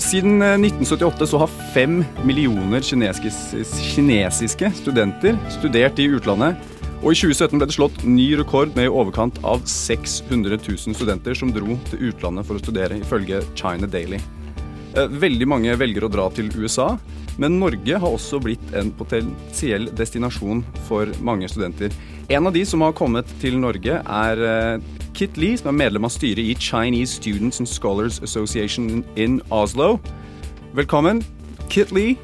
Siden 1978 eh, så har fem millioner kinesiske studenter studert i utlandet. Og i 2017 ble det slått ny rekord med i overkant av 600 000 studenter som dro til utlandet for å studere, ifølge China Daily. Eh, veldig mange velger å dra til USA, men Norge har også blitt en potensiell destinasjon for mange studenter. En av de som har kommet til Norge, er eh, Kit Lee, som er medlem av styret i Chinese Students and Scholars Association in Oslo. Velkommen, Kit Lee.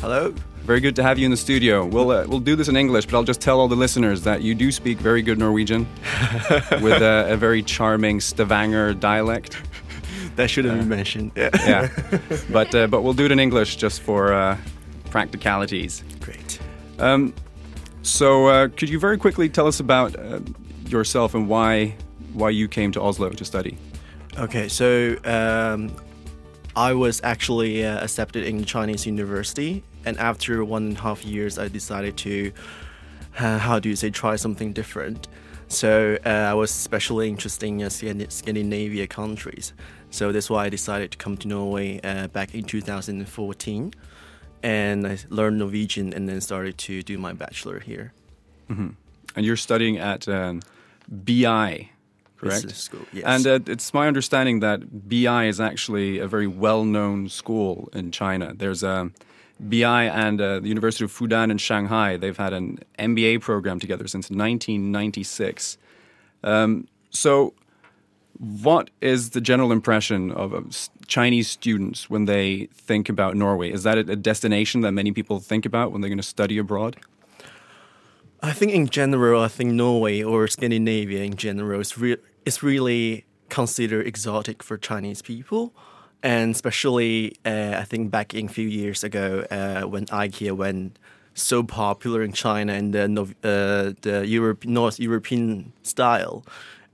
Hello. Very good to have you in the studio. We'll uh, we'll do this in English, but I'll just tell all the listeners that you do speak very good Norwegian with a, a, very charming Stavanger dialect. That shouldn't uh, be mentioned. Yeah, yeah. but uh, but we'll do it in English just for uh, practicalities. Great. Um, so, uh, could you very quickly tell us about uh, yourself and why why you came to Oslo to study. Okay, so um, I was actually uh, accepted in Chinese university, and after one and a half years, I decided to uh, how do you say try something different. So uh, I was especially interested in uh, Scandinavia countries. So that's why I decided to come to Norway uh, back in 2014, and I learned Norwegian and then started to do my bachelor here. Mm-hmm. And you're studying at um, BI, correct? School, yes. And uh, it's my understanding that BI is actually a very well-known school in China. There's a BI and uh, the University of Fudan in Shanghai. They've had an MBA program together since 1996. Um, so, what is the general impression of uh, Chinese students when they think about Norway? Is that a destination that many people think about when they're going to study abroad? I think in general, I think Norway or Scandinavia in general is, re- is really considered exotic for Chinese people. And especially, uh, I think back in a few years ago, uh, when IKEA went so popular in China and the, uh, the Europe, North European style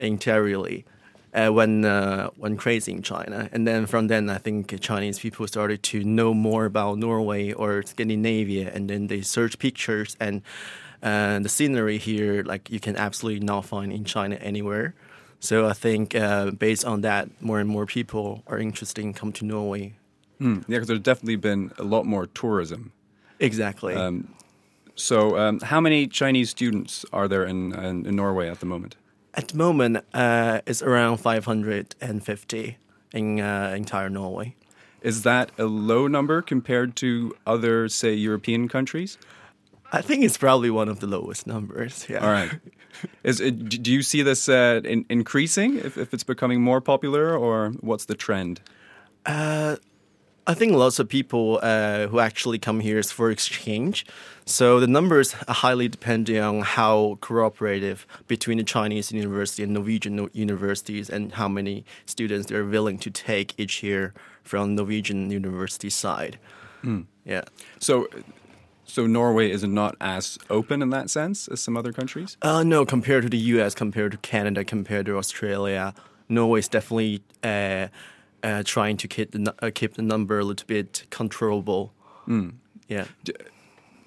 interiorly, uh, when uh, went crazy in China. And then from then, I think Chinese people started to know more about Norway or Scandinavia, and then they search pictures and and the scenery here, like you can absolutely not find in China anywhere. So I think uh, based on that, more and more people are interested in come to Norway. Hmm. Yeah, because there's definitely been a lot more tourism. Exactly. Um, so, um, how many Chinese students are there in, in, in Norway at the moment? At the moment, uh, it's around 550 in uh, entire Norway. Is that a low number compared to other, say, European countries? I think it's probably one of the lowest numbers. Yeah. All right. Is it, do you see this uh, in, increasing if, if it's becoming more popular, or what's the trend? Uh, I think lots of people uh, who actually come here is for exchange. So the numbers are highly depending on how cooperative between the Chinese university and Norwegian universities and how many students they're willing to take each year from Norwegian university side. Mm. Yeah. So so Norway is not as open in that sense as some other countries. Uh, no, compared to the U.S., compared to Canada, compared to Australia, Norway is definitely uh, uh, trying to keep the uh, keep the number a little bit controllable. Mm. Yeah. Do,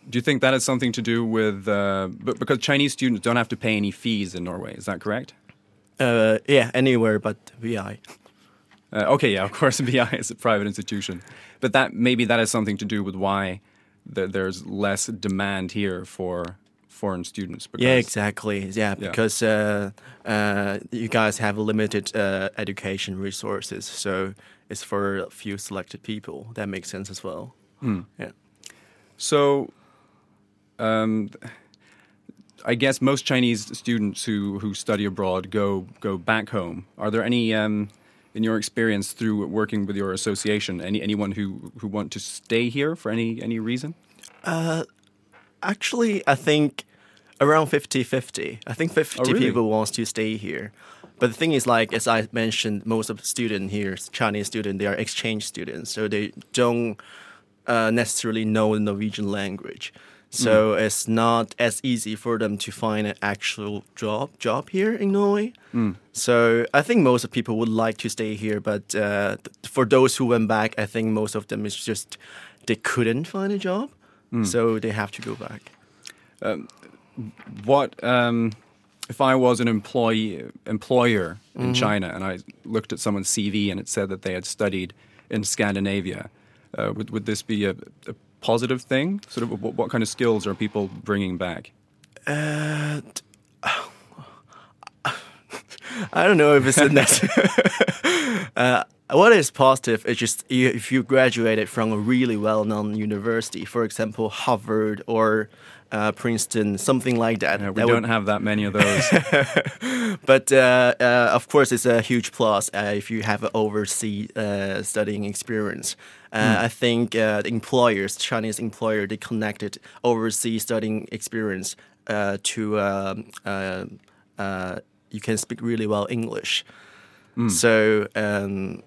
do, you think that has something to do with uh, because Chinese students don't have to pay any fees in Norway? Is that correct? Uh, yeah, anywhere but BI. Uh, okay, yeah, of course, BI is a private institution, but that maybe that has something to do with why that there's less demand here for foreign students. Because, yeah, exactly. Yeah, because. Uh, uh, you guys have limited uh, education resources, so it's for a few selected people. That makes sense as well. Mm. Yeah. So, um, I guess most Chinese students who, who study abroad go go back home. Are there any, um, in your experience through working with your association, any anyone who, who want to stay here for any any reason? Uh, actually, I think around 50-50. I think 50 Oh, really? people wants to stay here. But the thing is, like as I mentioned, most of the student here, Chinese student, they are exchange students, so they don't uh, necessarily know the Norwegian language. So it's not as easy for them to find an actual job job here in Norway. So I think most of people would like to stay here, but uh, th- for those who went back, I think most of them is just they couldn't find a job, so they have to go back. What um, if I was an employee employer in Mm-hmm. China and I looked at someone's CV and it said that they had studied in Scandinavia? Uh, would would this be a, a positive thing? Sort of, what, what kind of skills are people bringing back? Uh, I don't know if it's a necessary. uh, what is positive is just you, if you graduated from a really well-known university, for example, Harvard or uh, Princeton, something like that. Yeah, we that don't would- have that many of those. but uh, uh, of course, it's a huge plus uh, if you have an overseas uh, studying experience. Uh, I think uh, the employers, Chinese employer, they connected overseas studying experience uh, to um, uh, uh, you can speak really well English. So. Um,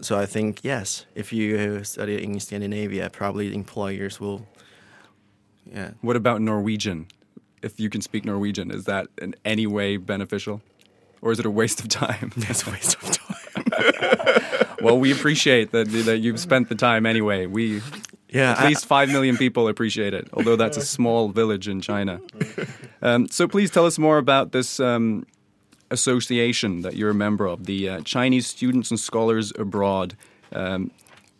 so I think yes, if you study in Scandinavia, probably employers will, yeah. what about Norwegian? If you can speak Norwegian, is that in any way beneficial, or is it a waste of time? That's a waste of time. well, we appreciate that that you've spent the time anyway. We Yeah, at I- least five million people appreciate it, although that's a small village in China. Um, so please tell us more about this um, association that you're a member of, the uh, Chinese Students and Scholars Abroad. Um,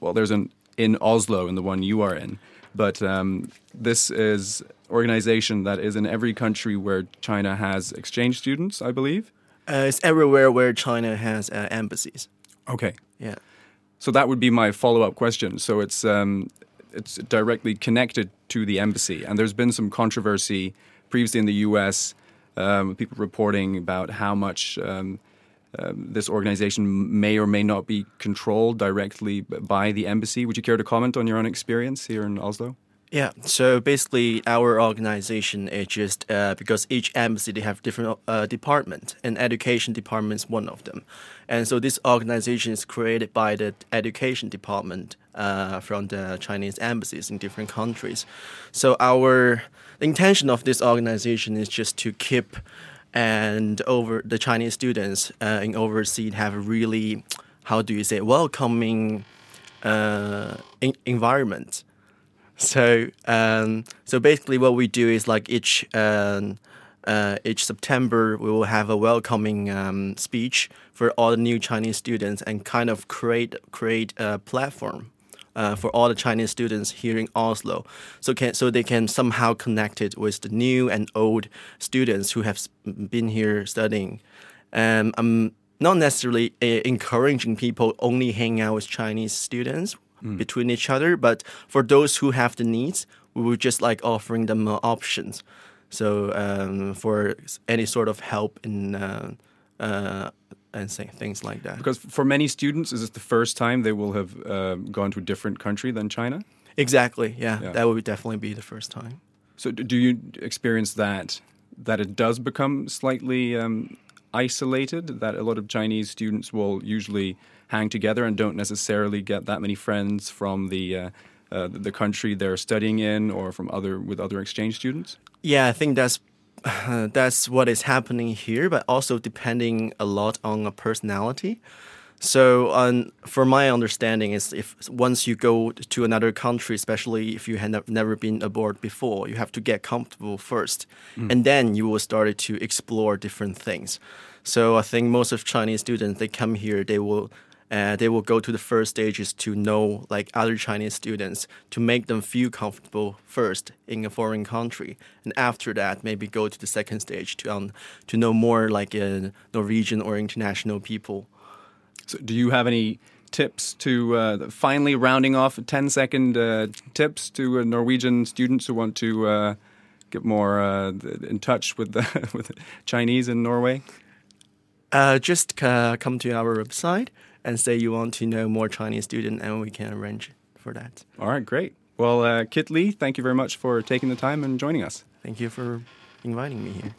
well, there's an in Oslo, in the one you are in, but um, this is organization that is in every country where China has exchange students, I believe. Uh, it's everywhere where China has uh, embassies. Okay. Yeah. So that would be my follow-up question. So it's um, it's directly connected to the embassy, and there's been some controversy previously in the U.S. Um, people reporting about how much um, um, this organization may or may not be controlled directly by the embassy. Would you care to comment on your own experience here in Oslo? Yeah. So basically, our organization is just uh, because each embassy they have different uh, department, and education department is one of them. And so this organization is created by the education department uh, from the Chinese embassies in different countries. So our intention of this organization is just to keep and over the Chinese students uh, in overseas have a really, how do you say, welcoming uh, environment. So um, so basically, what we do is like each um, uh, each September we will have a welcoming um, speech for all the new Chinese students and kind of create create a platform. Uh, for all the Chinese students here in Oslo, so can so they can somehow connect it with the new and old students who have been here studying. Um, I'm not necessarily uh, encouraging people only hang out with Chinese students between each other, but for those who have the needs, we would just like offering them uh, options. So um, for any sort of help in uh, uh, and say, things like that. Because for many students, is this the first time they will have uh, gone to a different country than China? Exactly, yeah, Yeah. that would definitely be the first time. So do you experience that that it does become slightly um, isolated? That a lot of Chinese students will usually hang together and don't necessarily get that many friends from the uh, uh, the country they're studying in or from other with other exchange students. Yeah, I think that's that's what is happening here, but also depending a lot on a personality. So, um, for my understanding, is if once you go to another country, especially if you have nev- never been aboard before, you have to get comfortable first, and then you will start to explore different things. So, I think most of Chinese students they come here, they will uh, they will go to the first stages to know like other Chinese students to make them feel comfortable first in a foreign country, and after that maybe go to the second stage to um, to know more like uh, Norwegian or international people. So, do you have any tips to uh, finally rounding off 10 second uh, tips to uh, Norwegian students who want to uh, get more uh, in touch with the with Chinese in Norway? Uh, just uh, come to our website and say you want to know more Chinese student, and we can arrange for that. All right, great. Well, uh, Kit Lee, thank you very much for taking the time and joining us. Thank you for inviting me here.